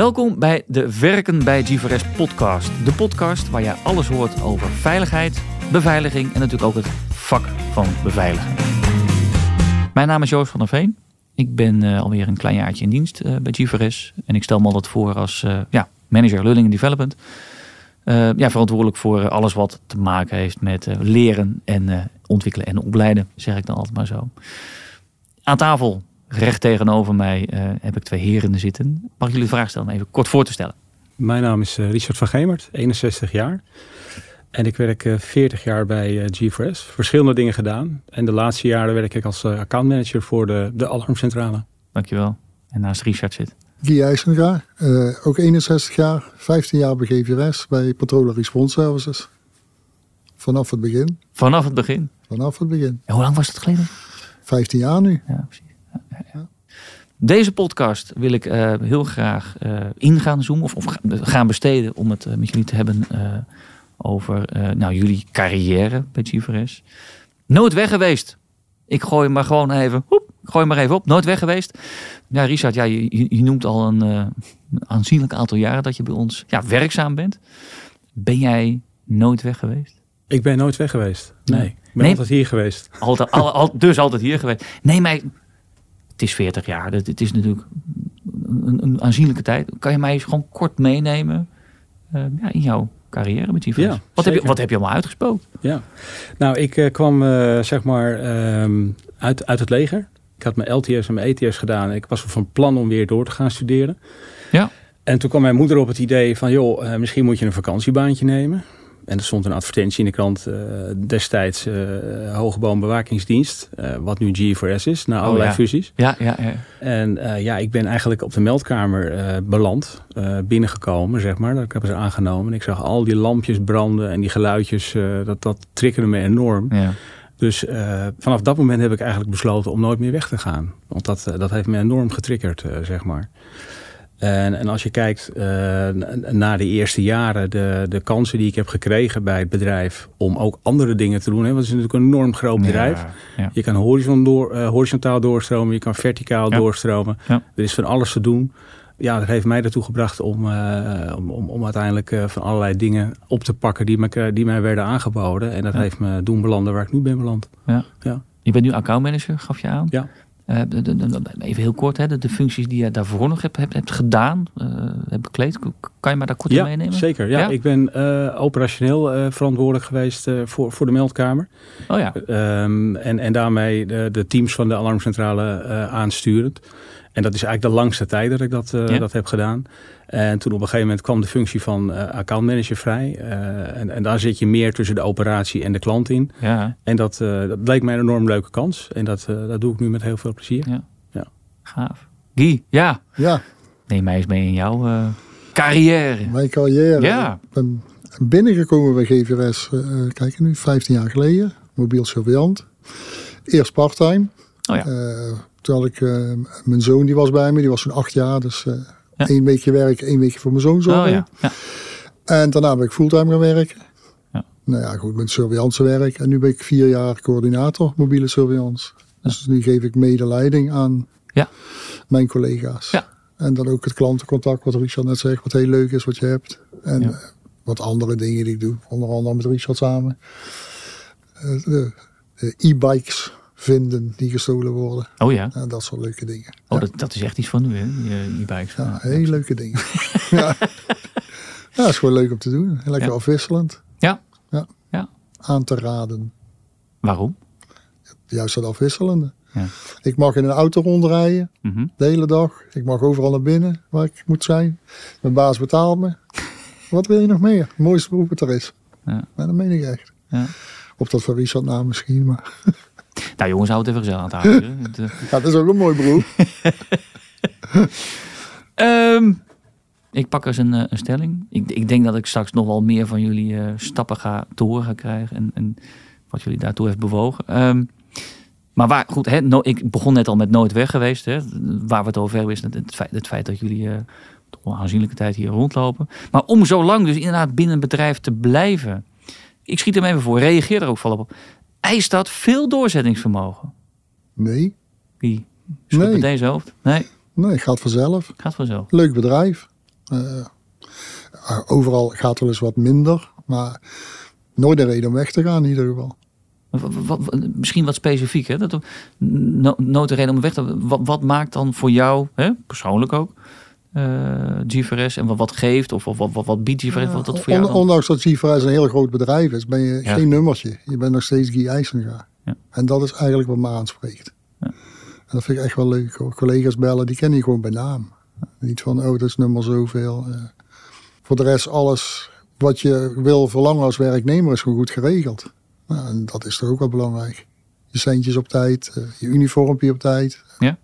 Welkom bij de Werken bij GVRS podcast. De podcast waar je alles hoort over veiligheid, beveiliging en natuurlijk ook het vak van beveiligen. Mijn naam is Joost van der Veen. Ik ben uh, alweer een klein jaartje in dienst uh, bij GVRS. En ik stel me altijd voor als uh, ja, manager Learning and Development. ja, verantwoordelijk voor alles wat te maken heeft met leren en ontwikkelen en opleiden, zeg ik dan altijd maar zo. Aan tafel recht tegenover mij uh, heb ik twee heren zitten. Mag ik jullie de vraag stellen om even kort voor te stellen? Mijn naam is uh, Richard van Gemert, 61 jaar. En ik werk uh, 40 jaar bij G4S. Verschillende dingen gedaan. En de laatste jaren werk ik als accountmanager voor de, de alarmcentrale. Dankjewel. En naast Richard zit... Guy IJsenga, ook 61 jaar, 15 jaar bij GVRS, bij Patrol Response Services. Vanaf het begin. Vanaf het begin? Vanaf het begin. En hoe lang was het geleden? 15 jaar nu. Ja, precies. Deze podcast wil ik uh, heel graag uh, in gaan zoomen of, of, gaan besteden om het uh, met jullie te hebben over nou, jullie carrière bij GVRS. Nooit weg geweest. Ik gooi maar gewoon even, hoep, gooi maar even op. Nooit weg geweest. Ja, Richard, ja, je, je noemt al een aanzienlijk aantal jaren dat je bij ons ja, werkzaam bent. Ben jij nooit weg geweest? Ik ben nooit weg geweest. Nee, ik ben nee. altijd hier geweest. Altijd, al, al, dus altijd hier geweest. Nee, maar het is 40 jaar. Het is natuurlijk een, een aanzienlijke tijd. Kan je mij eens gewoon kort meenemen uh, ja, in jouw carrière met die ja, wat, heb je, wat heb je allemaal uitgesproken? Ja, nou, ik uh, kwam uh, zeg maar um, uit, uit het leger. Ik had mijn LTS en mijn ETS gedaan. Ik was van plan om weer door te gaan studeren. Ja. En toen kwam mijn moeder op het idee van, joh, misschien moet je een vakantiebaantje nemen. En er stond een advertentie in de krant uh, destijds uh, Hogeboombewakingsdienst, uh, wat nu G4S is, na allerlei oh, ja. fusies. Ja, ja, ja. En ja, ik ben eigenlijk op de meldkamer beland, binnengekomen, zeg maar. Dat hebben ze aangenomen. En ik zag al die lampjes branden en die geluidjes, dat, dat triggerde me enorm. Ja. Dus vanaf dat moment heb ik eigenlijk besloten om nooit meer weg te gaan. Want dat, dat heeft me enorm getriggerd, zeg maar. En, en als je kijkt uh, naar de eerste jaren, de, de kansen die ik heb gekregen bij het bedrijf om ook andere dingen te doen. Hè, want het is natuurlijk een enorm groot bedrijf. Ja, ja. Je kan horizon door, uh, horizontaal doorstromen, je kan verticaal Ja. doorstromen. Er is van alles te doen. Ja, dat heeft mij ertoe gebracht om, uh, om, om, om uiteindelijk van allerlei dingen op te pakken die, me, die mij werden aangeboden. En dat heeft me doen belanden waar ik nu ben beland. Ja. Ja. Je bent nu accountmanager, gaf je aan. Ja. De, de, de, even heel kort, hè, de, functies die je daarvoor nog hebt, hebt, hebt gedaan, uh, hebt bekleed. Kan je mij daar kort ja, in meenemen? Zeker, ja. Ja? Ik ben uh, operationeel verantwoordelijk geweest voor, voor de meldkamer. Oh ja. Um, en, en daarmee de, de teams van de alarmcentrale aansturend. En dat is eigenlijk de langste tijd dat ik dat, ja. dat heb gedaan. En toen op een gegeven moment kwam de functie van uh, accountmanager vrij. Uh, en, en, daar zit je meer tussen de operatie en de klant in. Ja. En dat, uh, dat leek mij een enorm leuke kans. En dat, dat doe ik nu met heel veel plezier. Ja. ja. Gaaf. Guy, ja. Ja. Neem mij eens mee in jouw carrière. Mijn carrière. Ja. Ik ben binnengekomen bij GVRS, kijk nu, 15 jaar geleden. Mobiel surveillant. Eerst parttime. Oh ja. toen had ik, mijn zoon die was bij me, die was zo'n acht jaar. Dus Ja. Eén weekje werken, één weekje voor mijn zoon zorgen. Oh ja. ja. En daarna ben ik fulltime gaan werken. Ja. Nou ja, goed, met surveillance werk. En nu ben ik vier jaar coördinator mobiele surveillance. Dus nu geef ik medeleiding aan Ja. mijn collega's. Ja. En dan ook het klantencontact, wat Richard net zegt, wat heel leuk is wat je hebt. En eh, wat andere dingen die ik doe, onder andere met Richard samen. Eh, e-bikes vinden die gestolen worden. Oh ja. En dat soort leuke dingen. Oh, ja. dat, dat is echt iets van nu, hè? Die e-bikes. Ja, hele leuke dingen. ja. ja, is gewoon leuk om te doen. Lekker Ja. afwisselend. Ja. Ja. Ja. Aan te raden. Waarom? Juist dat afwisselende. Ja. Ik mag in een auto rondrijden Mhm. de hele dag. Ik mag overal naar binnen waar ik moet zijn. Mijn baas betaalt me. Wat wil je nog meer? Het mooiste beroep wat er is. Ja. Maar dat meen ik echt. Ja. Op dat van Richard na misschien. Maar Nou jongens, houd het even gezellig aan het houden. eh, ja, dat is ook een mooi beroep. Ehm, ik pak eens een, eh, een stelling. Ik, ik denk dat ik straks nog wel meer van jullie eh, stappen ga te horen gaan krijgen. En, en wat jullie daartoe heeft bewogen. Ehm, maar waar, goed, hè, no- ik begon net al met nooit weg geweest. Hè, waar we het over hebben is het, het, feit, het feit dat jullie toch een aanzienlijke tijd hier rondlopen. Maar om zo lang dus inderdaad binnen een bedrijf te blijven. Ik schiet hem even voor, reageer er ook vooral op. Eist dat veel doorzettingsvermogen? Nee, Wie? Nee. met deze hoofd? Nee, nee, gaat vanzelf. gaat vanzelf. Leuk bedrijf. Eh, overal gaat wel eens wat minder, maar nooit een reden om weg te gaan in ieder geval. Wat, misschien wat specifiek, hè? Dat, no, nooit een reden om weg te wat, wat maakt dan voor jou, hè, persoonlijk ook, GVRS en wat, wat geeft of, of wat, wat, wat biedt GVRS? wat dat voor jou ondanks dat GVRS een heel groot bedrijf is, ben je geen nummertje. Je bent nog steeds Guy IJsenga. Ja. En dat is eigenlijk wat me aanspreekt. Ja. En dat vind ik echt wel leuk. Hoor. Collega's bellen, die kennen je gewoon bij naam. Niet van, oh, dat is nummer zoveel. Uh, voor de rest, alles wat je wil verlangen als werknemer is gewoon goed geregeld. Nou, en dat is toch ook wel belangrijk. Je centjes op tijd, uh, je uniformpje op tijd. Ja.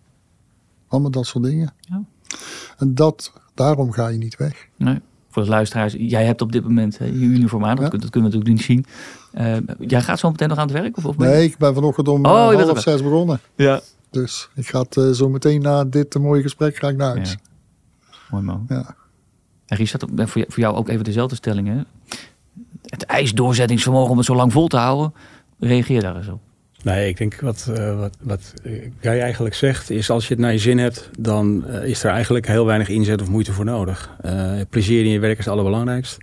Allemaal dat soort dingen. Ja. En dat, daarom ga je niet weg. Nee. Voor de luisteraars, jij hebt op dit moment je uniform aan. Dat, kunnen we natuurlijk niet zien. Uh, jij gaat zo meteen nog aan het werk? Of, of nee, ik ben vanochtend om oh, half zes begonnen. Ja. Dus ik ga uh, zo meteen na dit mooie gesprek ga ik naar huis. Ja. Mooi man. Ja. En Richard, voor jou ook even dezelfde stelling. Hè? Het ijsdoorzettingsvermogen om het zo lang vol te houden. Reageer daar eens op. Nee, ik denk wat, uh, wat, wat jij eigenlijk zegt is als je het naar je zin hebt, dan uh, is er eigenlijk heel weinig inzet of moeite voor nodig. Uh, plezier in je werk is het allerbelangrijkst.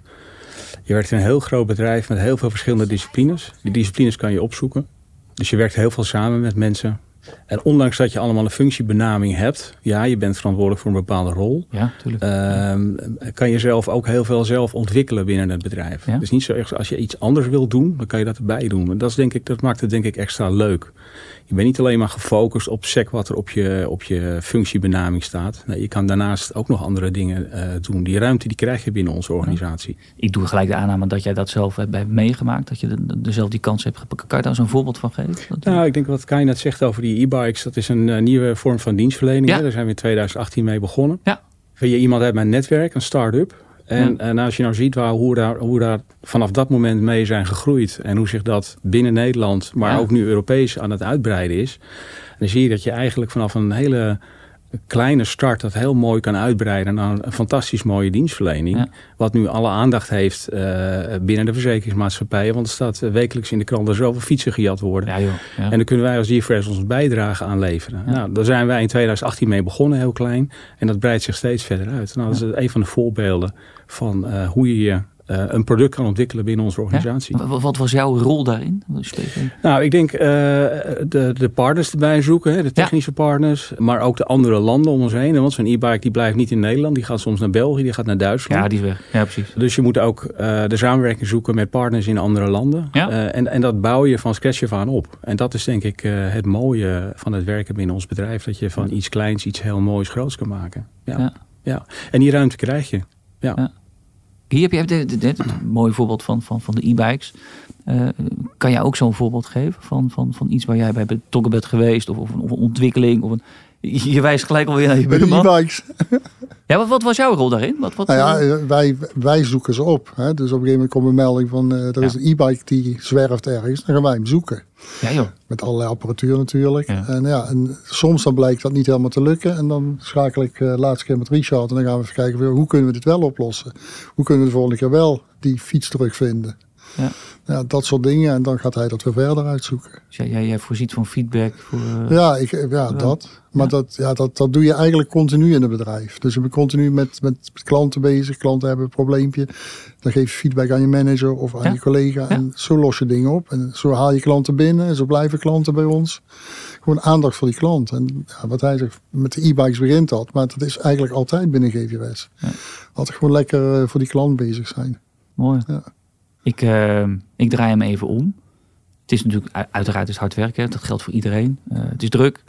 Je werkt in een heel groot bedrijf met heel veel verschillende disciplines. Die disciplines kan je opzoeken. Dus je werkt heel veel samen met mensen. En ondanks dat je allemaal een functiebenaming hebt, ja, je bent verantwoordelijk voor een bepaalde rol. Ja, tuurlijk. Uh, kan je zelf ook heel veel zelf ontwikkelen binnen het bedrijf. Ja? Dus niet zo erg als je iets anders wil doen, dan kan je dat erbij doen. En dat, is denk ik, dat maakt het denk ik extra leuk. Je bent niet alleen maar gefocust op sec wat er op je, op je functiebenaming staat. Nee, je kan daarnaast ook nog andere dingen uh, doen. Die ruimte die krijg je binnen onze organisatie. Ik doe gelijk de aanname dat jij dat zelf hebt meegemaakt. Dat je de, zelf die kans hebt gepakt. Kan je daar zo'n voorbeeld van geven? Nou, ik denk wat Kai net zegt over die e-bikes. Dat is een uh, nieuwe vorm van dienstverlening. Ja. Daar zijn we in 2018 mee begonnen. Ja. Je iemand uit mijn netwerk, een start-up. En, en, als je nou ziet waar, hoe, daar, hoe daar vanaf dat moment mee zijn gegroeid. En hoe zich dat binnen Nederland, maar ook nu Europees aan het uitbreiden is. Dan zie je dat je eigenlijk vanaf een hele kleine start dat heel mooi kan uitbreiden naar een fantastisch mooie dienstverlening. Wat nu alle aandacht heeft uh, binnen de verzekeringsmaatschappijen. Want er staat uh, wekelijks in de krant dat er zoveel fietsen gejat worden. Ja, joh, ja. En dan kunnen wij als DFRS ons bijdrage aan leveren. Nou, daar zijn wij in 2018 mee begonnen, heel klein. En dat breidt zich steeds verder uit. Nou, dat is een van de voorbeelden van uh, hoe je je uh, een product kan ontwikkelen binnen onze organisatie. Ja? Wat was jouw rol daarin? Nou, ik denk uh, de, de partners erbij zoeken, hè, de technische ja. partners, maar ook de andere landen om ons heen. Want zo'n e-bike die blijft niet in Nederland, die gaat soms naar België, die gaat naar Duitsland. Ja, die is weg. Ja, precies. Dus je moet ook uh, de samenwerking zoeken met partners in andere landen. Ja. en, en dat bouw je van scratch af aan op. En dat is denk ik het mooie van het werken binnen ons bedrijf, dat je van iets kleins iets heel moois groots kan maken. Ja. ja. En die ruimte krijg je. ja. Hier heb je dit, een mooi voorbeeld van, van, van de e-bikes. Uh, kan jij ook zo'n voorbeeld geven van, van, van iets waar jij bij betrokken bent geweest? Of, of, een, of een ontwikkeling? Of een, je wijst gelijk alweer naar je buurman. e-bikes. Ja, wat, wat, was jouw rol daarin? Wat, wat, nou ja, eh, wij, wij zoeken ze op. Hè? Dus op een gegeven moment komt een melding van... Uh, er is een e-bike die zwerft ergens. Dan gaan wij hem zoeken. Ja, joh. Met allerlei apparatuur natuurlijk. En, ja, en soms dan blijkt dat niet helemaal te lukken. En dan schakel ik uh, laatste keer met Richard. En dan gaan we even kijken, hoe kunnen we dit wel oplossen? Hoe kunnen we de volgende keer wel die fiets terugvinden? Ja. ja, dat soort dingen. En dan gaat hij dat weer verder uitzoeken. Dus jij, jij voorziet van feedback? Voor, uh... ja, ik, ja, dat. Maar ja. Dat, ja, dat, dat doe je eigenlijk continu in het bedrijf. Dus je bent continu met, met klanten bezig. Klanten hebben een probleempje. Dan geef je feedback aan je manager of aan Ja. je collega. En zo los je dingen op. En zo haal je klanten binnen. En zo blijven klanten bij ons. Gewoon aandacht voor die klant. En ja, wat hij zegt, met de e-bikes begint dat. Maar dat is eigenlijk altijd binnen GVS. Ja. Altijd gewoon lekker eh, voor die klant bezig zijn. Mooi. Ja. Ik, uh, ik draai hem even om. Het is natuurlijk uiteraard is hard werken. Dat geldt voor iedereen. Uh, het is druk.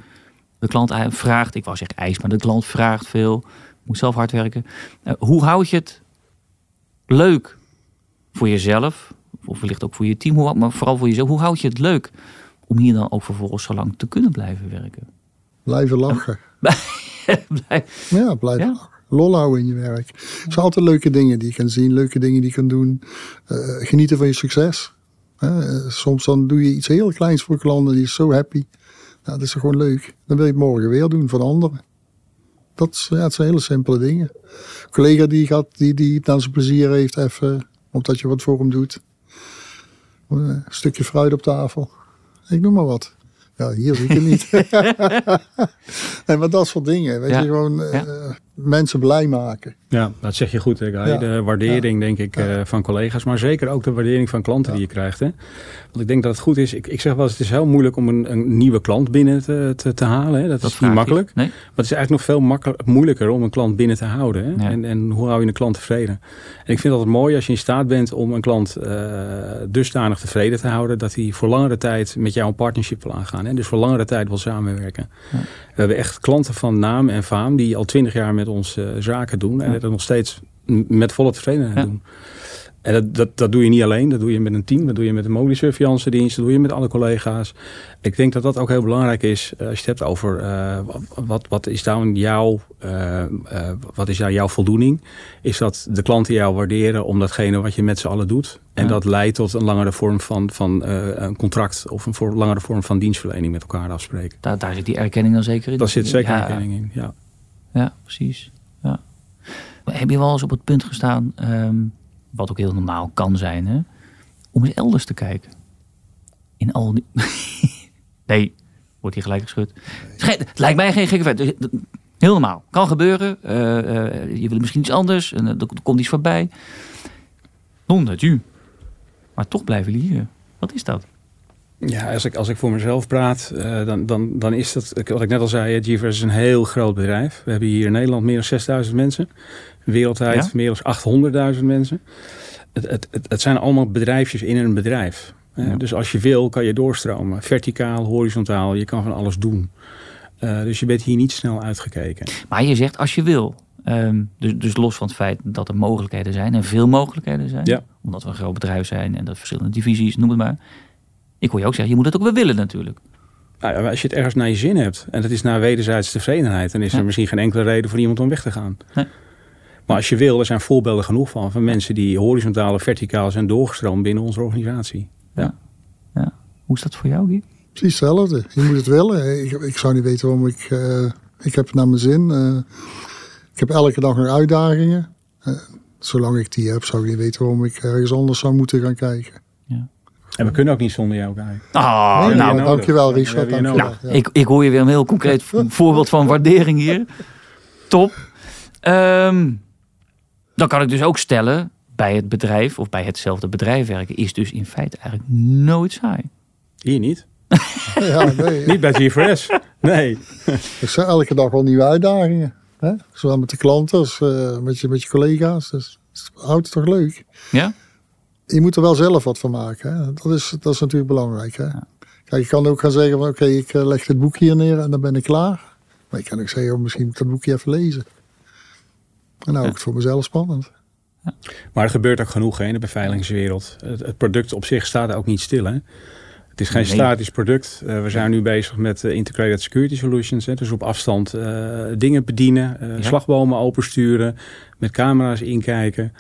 De klant vraagt, ik wou zeggen eis, maar de klant vraagt veel. Moet zelf hard werken. Uh, hoe houd je het leuk voor jezelf? Of wellicht ook voor je team, maar vooral voor jezelf. Hoe houd je het leuk om hier dan ook vervolgens zo lang te kunnen blijven werken? Blijven lachen. Blijf... Ja, blijven Ja. lachen. Lol houden in je werk. Er zijn altijd leuke dingen die je kan zien, leuke dingen die je kan doen. Eh, genieten van je succes. Eh, soms dan doe je iets heel kleins voor klanten, die is zo happy. Nou, dat is gewoon leuk. Dan wil je het morgen weer doen van anderen. Dat, is- ja, het zijn hele simpele dingen. Een collega die, gaat, die, die het aan zijn plezier heeft, even, omdat je wat voor hem doet. Een stukje fruit op tafel. Ik noem maar wat. Ja, hier zie ik het niet. nee, maar dat soort dingen. Weet Ja, je, gewoon, eh. Mensen blij maken. Ja, dat zeg je goed, hè, Guy. Ja. De waardering, denk ik, Ja. eh, van collega's. Maar zeker ook de waardering van klanten die je krijgt. Hè? Want ik denk dat het goed is. Ik, ik zeg wel eens, het is heel moeilijk om een, een nieuwe klant binnen te, te, te halen. Hè? Dat, Dat is niet ik. makkelijk. Nee? Maar het is eigenlijk nog veel makkelijk, moeilijker om een klant binnen te houden. Hè? Ja. En, en hoe hou je een klant tevreden? En ik vind het altijd mooi als je in staat bent om een klant eh, dusdanig tevreden te houden. dat hij voor langere tijd met jou een partnership wil aangaan. Hè? Dus voor langere tijd wil samenwerken. Ja. We hebben echt klanten van naam en faam die al twintig jaar met ons eh, zaken doen. En dat nog steeds met volle tevredenheid doen. En dat, dat, dat doe je niet alleen, dat doe je met een team, dat doe je met de mobiliesurveillance dienst, dat doe je met alle collega's. Ik denk dat dat ook heel belangrijk is eh, als je het hebt over eh, wat, wat is dan jouw, eh, eh, wat is nou jouw voldoening? Is dat de klanten jou waarderen om datgene wat je met z'n allen doet? En Ja. dat leidt tot een langere vorm van, van een contract of een voor, langere vorm van dienstverlening met elkaar afspreken. Daar, daar zit die erkenning dan zeker in. Daar zit zeker Ja. erkenning in. Ja. Ja, precies. Ja. Maar Heb je wel eens op het punt gestaan, ehm, wat ook heel normaal kan zijn, hè, om eens elders te kijken? In al die... nee, wordt hier gelijk geschud. Het lijkt mij geen gekke vet. Dus, dat- Heel normaal. Kan gebeuren. Eh, eh, je wil misschien iets anders. En, eh, er, er komt iets voorbij. Non dat u. Maar toch blijven jullie hier. Wat is dat? Ja, als ik, als ik voor mezelf praat, eh, dan, dan, dan is dat, wat ik net al zei, GeForce is een heel groot bedrijf. We hebben hier in Nederland meer dan 6000 mensen. Wereldwijd Ja? meer dan 800.000 mensen. Het, het, het, het zijn allemaal bedrijfjes in een bedrijf. Ja. Dus als je wil, kan je doorstromen. Verticaal, horizontaal, je kan van alles doen. Eh, dus je bent hier niet snel uitgekeken. Maar je zegt als je wil. Ehm, dus, dus los van het feit dat er mogelijkheden zijn en veel mogelijkheden zijn. Ja. Omdat we een groot bedrijf zijn en dat verschillende divisies, noem het maar. Ik hoor je ook zeggen, je moet het ook wel willen natuurlijk. Nou ja, als je het ergens naar je zin hebt en dat is naar wederzijdse tevredenheid, dan is Ja. er misschien geen enkele reden voor iemand om weg te gaan. Nee. Maar als je wil, er zijn voorbeelden genoeg van, van mensen die horizontaal of verticaal zijn doorgestroomd binnen onze organisatie. Hoe is dat voor jou, Guy? Precies hetzelfde. Je moet het willen. Ik, ik zou niet weten waarom ik... eh, ik heb het naar mijn zin. Eh, ik heb elke dag nog uitdagingen. Eh, zolang ik die heb, zou ik niet weten waarom ik ergens anders zou moeten gaan kijken. En we kunnen ook niet zonder jou, Guy. Ah, Nee, nou, nodig. dankjewel We Richard. Dankjewel. Ja. ik, ik hoor je weer een heel concreet vo- voorbeeld van waardering hier. Top. Ehm, dan kan ik dus ook stellen, bij het bedrijf of bij hetzelfde bedrijf werken is dus in feite eigenlijk nooit saai. Hier niet. Ja, nee, Niet bij GFRS. Nee. er zijn elke dag wel nieuwe uitdagingen. Hè? Zowel met de klanten als eh, met, je, met je collega's. Dus het houdt het toch leuk. Ja? Je moet er wel zelf wat van maken. Hè? Dat, is, dat is natuurlijk belangrijk. Hè? Kijk, je kan ook gaan zeggen van oké, ik eh, leg dit boek hier neer en dan ben ik klaar. Maar je kan ook zeggen, oh, misschien moet ik dat boekje even lezen. En nou, ook het voor mezelf spannend. Maar er gebeurt ook genoeg hè, in de beveiligingswereld. Het, het product op zich staat ook niet stil. Hè? Het is geen Nee. statisch product. Eh, we zijn nu bezig met eh, Integrated Security Solutions. Hè, dus op afstand eh, dingen bedienen, eh, Ja. slagbomen opensturen, met camera's inkijken.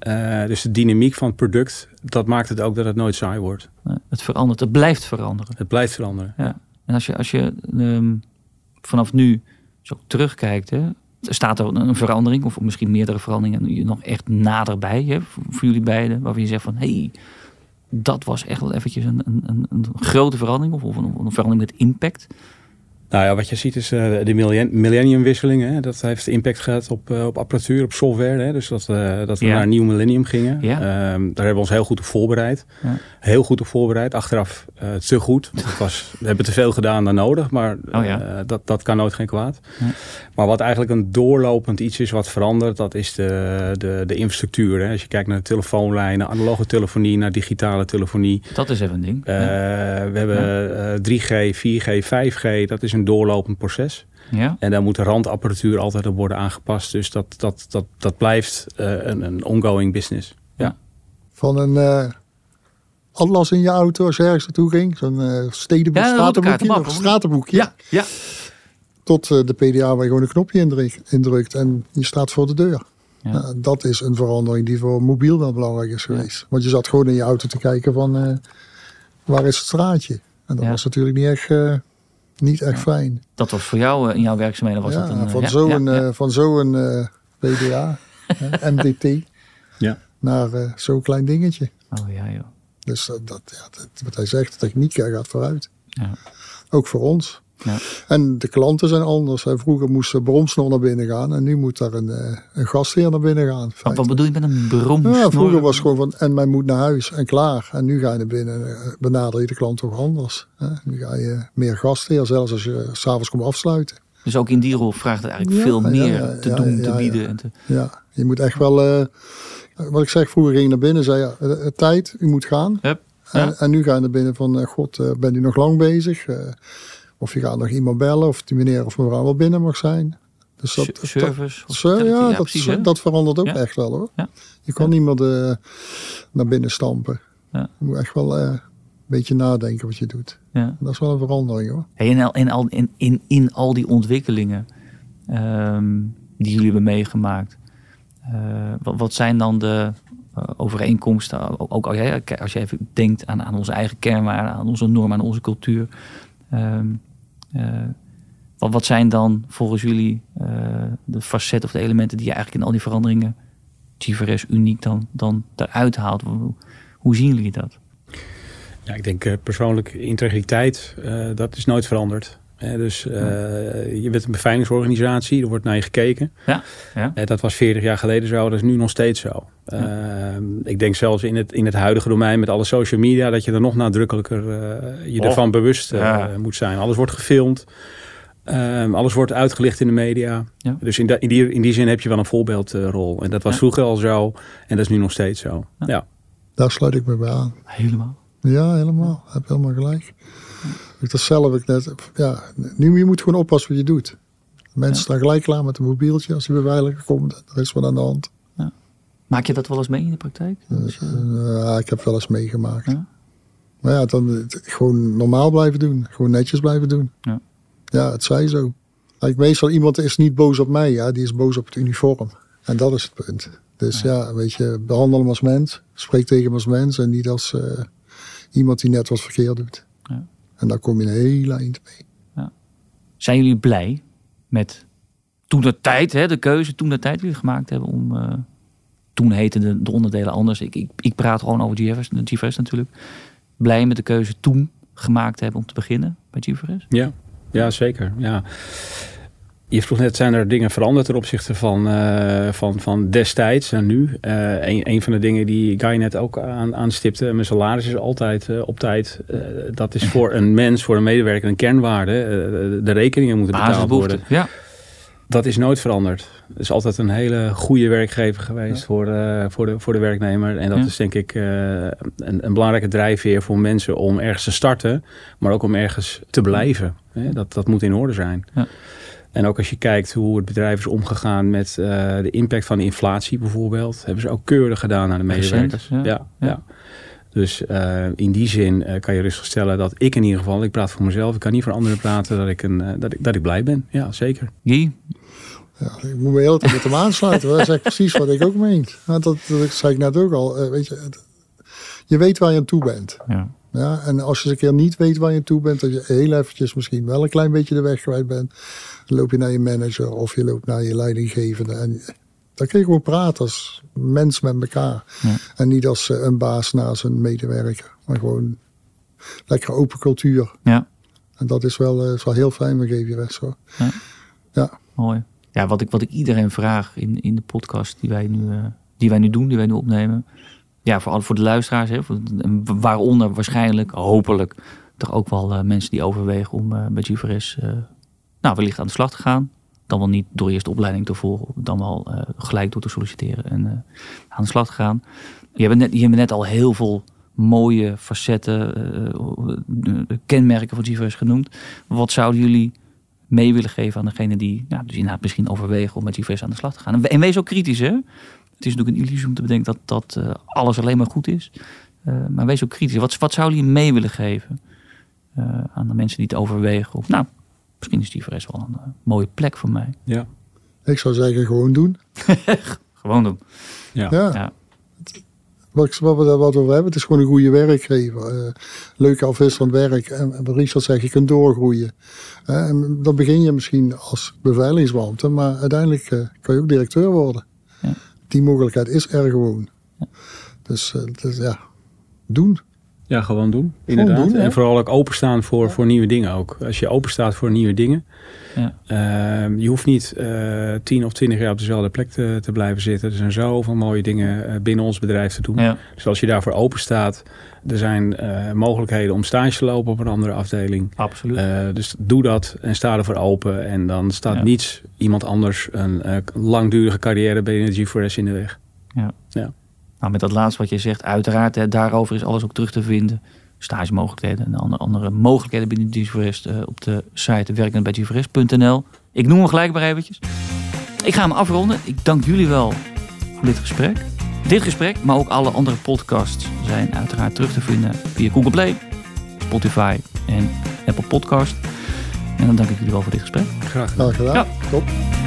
Eh, dus de dynamiek van het product, dat maakt het ook dat het nooit saai wordt. Het verandert, het blijft veranderen. Het blijft veranderen. Ja. En als je, als je ehm, vanaf nu zo terugkijkt, hè, staat er een, verandering, of misschien meerdere veranderingen, nog echt naderbij hè, voor, jullie beiden, waarvan je zegt van hé, hey, dat was echt wel eventjes een, een, een, een grote verandering, of, of een, een verandering met impact. Nou ja, wat je ziet is eh, de millen- millenniumwisseling. Hè? Dat heeft impact gehad op, eh, op apparatuur, op software. Hè? Dus dat, eh, dat we Ja. naar een nieuw millennium gingen. Ja. Ehm, daar hebben we ons heel goed op voorbereid. Ja. Heel goed op voorbereid. Achteraf te goed. Dat was, we hebben te veel gedaan dan nodig. Maar Oh dat, dat kan nooit geen kwaad. Maar wat eigenlijk een doorlopend iets is wat verandert. Dat is de, de, de infrastructuur. Hè? Als je kijkt naar de telefoonlijnen, analoge telefonie, naar digitale telefonie. Dat is even een ding. We hebben eh, 3G, 4G, 5G. Dat is een doorlopend proces. ja. En daar moet de randapparatuur altijd op worden aangepast. Dus dat, dat, dat, dat blijft eh, een, een ongoing business. Van een eh, atlas in je auto als je ergens naartoe ging. Zo'n eh stedenboek, Ja, stratenboekje. stratenboekje. ja, ja. Tot eh, de PDA waar je gewoon een knopje indrukt, indrukt en je staat voor de deur. Ja. Nou, dat is een verandering die voor mobiel wel belangrijk is geweest. Want je zat gewoon in je auto te kijken van eh, waar is het straatje? En dat Ja. was natuurlijk niet echt, eh, niet echt fijn. Dat was voor jou eh, in jouw werkzaamheden was ja, dat een... eh, van ja, zo'n ja, ja. eh, van zo'n eh, PDA, MDT, Ja. naar eh, zo'n klein dingetje. Oh ja, joh. Dus eh, dat, ja, dat, wat hij zegt, de techniek eh, gaat vooruit. Ja. Ook voor ons. Ja. En de klanten zijn anders. Hè. Vroeger moest de bromsnor naar binnen gaan en nu moet daar een, eh, een gastheer naar binnen gaan. Wat, wat bedoel je met een brom? Ja, vroeger was het gewoon van en men moet naar huis en klaar. En nu ga je naar binnen, eh, benader je de klant toch anders. Hè? Nu ga je meer gastheer, zelfs als je s'avonds komt afsluiten. Dus ook in die rol vraagt het eigenlijk Ja, veel meer ja, te ja, doen, ja, te ja. bieden. En te, Ja, je moet echt wel, eh, wat ik zeg, vroeger ging je naar binnen, zei ja, tijd, u moet gaan. Hup, En, ja. en nu ga je naar binnen van, god, eh, bent u nog lang bezig? Of je gaat nog iemand bellen, of die meneer of mevrouw wel binnen mag zijn. Dus dat, dat- service. Zo, hospitality, ja, dat, precies, dat verandert ook echt wel hoor. Ja. Je kan niemand eh, naar binnen stampen. Ja. Je moet echt wel eh, een beetje nadenken wat je doet. Ja. Dat is wel een verandering hoor. Hey, in, al, in, al, in, in, in al die ontwikkelingen ehm, die jullie hebben meegemaakt, eh, wat, wat zijn dan de overeenkomsten? Ook, als, je, als je even denkt aan, aan onze eigen kernwaarden, aan onze normen, aan onze cultuur. Ehm, eh, wat, wat zijn dan volgens jullie eh, de facetten of de elementen die je eigenlijk in al die veranderingen GVRS uniek dan, dan eruit haalt? Hoe, hoe zien jullie dat? Ja, ik denk eh, persoonlijk integriteit, eh, dat is nooit veranderd. Hè, dus eh, je bent een beveiligingsorganisatie, er wordt naar je gekeken. Ja, ja. Eh, dat was 40 jaar geleden zo, dat is nu nog steeds zo. Eh, ik denk zelfs in het, in het huidige domein met alle social media, dat je er nog nadrukkelijker eh, je Oh. ervan bewust Ja. moet zijn. Alles wordt gefilmd, Ehm, alles wordt uitgelicht in de media. Ja. Dus in, da- in, die, in die zin heb je wel een voorbeeldrol. en dat was Ja. vroeger al zo en dat is nu nog steeds zo. Ja. Ja. Daar sluit ik me bij aan. Helemaal. Ja, helemaal. Heb je helemaal gelijk. Ik dat zelf ik net. Ja, nu je moet gewoon oppassen wat je doet. Mensen Ja. staan gelijk klaar met een mobieltje als die beveiliger komt. Er is wat aan de hand. Maak je dat wel eens mee in de praktijk? Je- Ja, ik heb wel eens meegemaakt. Ja. Maar ja, dan eh, gewoon normaal blijven doen. Gewoon netjes blijven doen. Ja. Ja, het zij zo. Kijk, meestal iemand is niet boos op mij. Ja, die is boos op het uniform. En dat is het punt. Dus ja, weet je, behandel hem als mens. Spreek tegen hem als mens. En niet als eh, iemand die net wat verkeerd doet. Ja. En daar kom je een hele eind mee. Zijn jullie blij met toen de tijd, hè, de keuze toen de tijd die jullie gemaakt hebben om. eh, toen heten de, de onderdelen anders. Ik, ik, ik praat gewoon over GFS, GFS natuurlijk. Blij met de keuze toen gemaakt hebben om te beginnen bij GFS? Ja, ja zeker. Ja. Je vroeg net, zijn er dingen veranderd ten opzichte van, eh, van, van destijds en nu? Eh een, een van de dingen die Guy net ook aan, aanstipte, mijn salaris is altijd eh, op tijd. Dat is voor een mens, voor een medewerker een kernwaarde. De rekeningen moeten betaald worden. Ja, Dat is nooit veranderd. Het is altijd een hele goede werkgever geweest voor, voor, de, voor de werknemer. En dat Ja. is denk ik een, een belangrijke drijfveer voor mensen om ergens te starten, maar ook om ergens te blijven. Dat, dat moet in orde zijn. Ja. En ook als je kijkt hoe het bedrijf is omgegaan met eh, de impact van de inflatie bijvoorbeeld, hebben ze ook keurig gedaan naar de Recent, medewerkers. ja. ja, Ja. ja. Dus eh, in die zin eh, kan je rustig stellen dat ik in ieder geval, ik praat voor mezelf, ik kan niet voor anderen praten, dat ik, een, dat ik, dat ik blij ben. Ja, zeker. Guy? Ja, ik moet me heel tijd met hem aansluiten. hoor. Dat is echt precies wat ik ook meen. Dat, dat zei ik net ook al. Weet je, het- je weet waar je aan toe bent. Ja. Ja, en als je eens een keer niet weet waar je toe bent, dat je heel eventjes misschien wel een klein beetje de weg kwijt bent, dan loop je naar je manager of je loopt naar je leidinggevende. En dan kun je gewoon praten als mens met elkaar. Ja. En niet als eh, een baas naar zijn medewerker, maar gewoon lekker open cultuur. ja, En dat is wel, eh, is wel heel fijn met GVRS hoor. Ja. Ja. mooi. Ja, wat ik, wat ik iedereen vraag in, in de podcast die wij, nu, eh, die wij nu doen, die wij nu opnemen. Ja, voor, voor de luisteraars. Hè, waaronder waarschijnlijk, hopelijk, toch ook wel eh, mensen die overwegen om eh, bij eh, nou, wellicht aan de slag te gaan. Dan wel niet door eerst de opleiding te volgen, dan wel gelijk door te solliciteren en aan de slag te gaan. Je hebt net, je hebt net al heel veel mooie facetten, kenmerken van GVRS genoemd. Wat zouden jullie mee willen geven aan degene die nou, dus inderdaad misschien overwegen om met GVRS aan de slag te gaan? En wees ook kritisch, hè? Het is natuurlijk een illusie om te bedenken dat, dat eh, alles alleen maar goed is. Eh, maar wees ook kritisch. Wat, wat zouden jullie mee willen geven eh, aan de mensen die het overwegen? Of, nou, misschien is GVRS wel een mooie plek voor mij. Ja. Ik zou zeggen, gewoon doen. Gewoon doen. Ja. Ja. Ja. Wat, wat, we, wat we hebben, het is gewoon een goede werkgever. Eh leuk afwisselend werk. En, en wat Richard zegt, je kunt doorgroeien. En dan begin je misschien als beveiligingsbeambte, maar uiteindelijk eh, kan je ook directeur worden. Die mogelijkheid is er gewoon. Dus, eh, dus ja, doen. Ja, gewoon doen. Inderdaad. doen, ja. En vooral ook openstaan voor, voor nieuwe dingen ook. Als je openstaat voor nieuwe dingen. Ja. ehm, je hoeft niet eh, tien of twintig jaar op dezelfde plek te, te blijven zitten. Er zijn zoveel mooie dingen eh, binnen ons bedrijf te doen. Ja. Dus als je daarvoor open staat. Er zijn eh, mogelijkheden om stage te lopen op een andere afdeling. Absoluut. Dus doe dat en sta ervoor open. En dan staat Ja. niets, iemand anders, een langdurige carrière binnen G4S in de weg. Nou, met dat laatste wat je zegt, uiteraard, hè, daarover is alles ook terug te vinden. Stagemogelijkheden en andere, andere mogelijkheden binnen G4S eh, op de site werkendbijg4s.nl. Ik noem hem gelijk maar eventjes. Ik ga hem afronden. Ik dank jullie wel voor dit gesprek. Dit gesprek, maar ook alle andere podcasts zijn uiteraard terug te vinden via Google Play, Spotify en Apple Podcast. En dan dank ik jullie wel voor dit gesprek. Graag gedaan. Graag gedaan. Ja. Top.